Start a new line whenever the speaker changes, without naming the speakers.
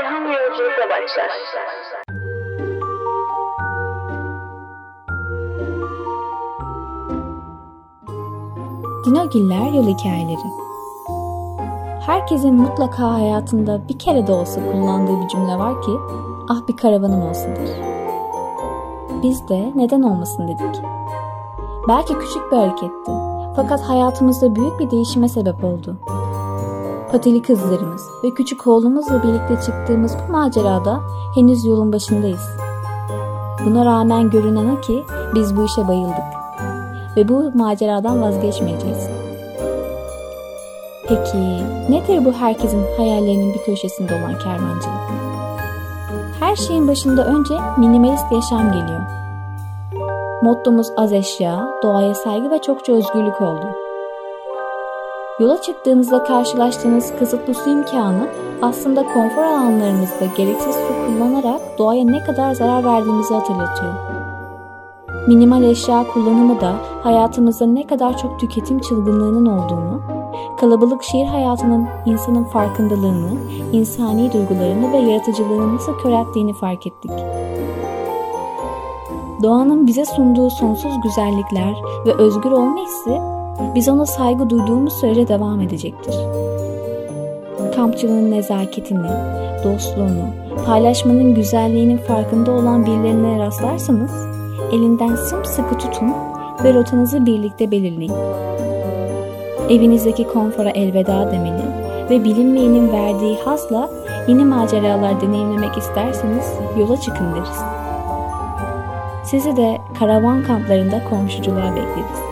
ilham yolculukla başlar.
Dinogiller Yol Hikayeleri Herkesin mutlaka hayatında bir kere de olsa kullandığı bir cümle var ki ah bir karavanım olsundur. Biz de neden olmasın dedik. Belki küçük bir hareketti fakat hayatımızda büyük bir değişime sebep oldu. Patili kızlarımız ve küçük oğlumuzla birlikte çıktığımız bu macerada henüz yolun başındayız. Buna rağmen görünen o ki biz bu işe bayıldık ve bu maceradan vazgeçmeyeceğiz. Peki nedir bu herkesin hayallerinin bir köşesinde olan kervancılık? Her şeyin başında önce minimalist yaşam geliyor. Mottomuz az eşya, doğaya saygı ve çokça özgürlük oldu. Yola çıktığınızda karşılaştığınız kısıtlı su imkanı aslında konfor alanlarımızda gereksiz su kullanarak doğaya ne kadar zarar verdiğimizi hatırlatıyor. Minimal eşya kullanımı da hayatımızda ne kadar çok tüketim çılgınlığının olduğunu, kalabalık şehir hayatının insanın farkındalığını, insani duygularını ve yaratıcılığını nasıl körelttiğini fark ettik. Doğanın bize sunduğu sonsuz güzellikler ve özgür olma hissi biz ona saygı duyduğumuz sürece devam edecektir. Kampçılığın nezaketini, dostluğunu, paylaşmanın güzelliğinin farkında olan birilerine rastlarsanız elinden sımsıkı tutun ve rotanızı birlikte belirleyin. Evinizdeki konfora elveda demeli ve bilinmeyenin verdiği hazla yeni maceralar deneyimlemek isterseniz yola çıkın deriz. Sizi de karavan kamplarında komşuculuğa bekleriz.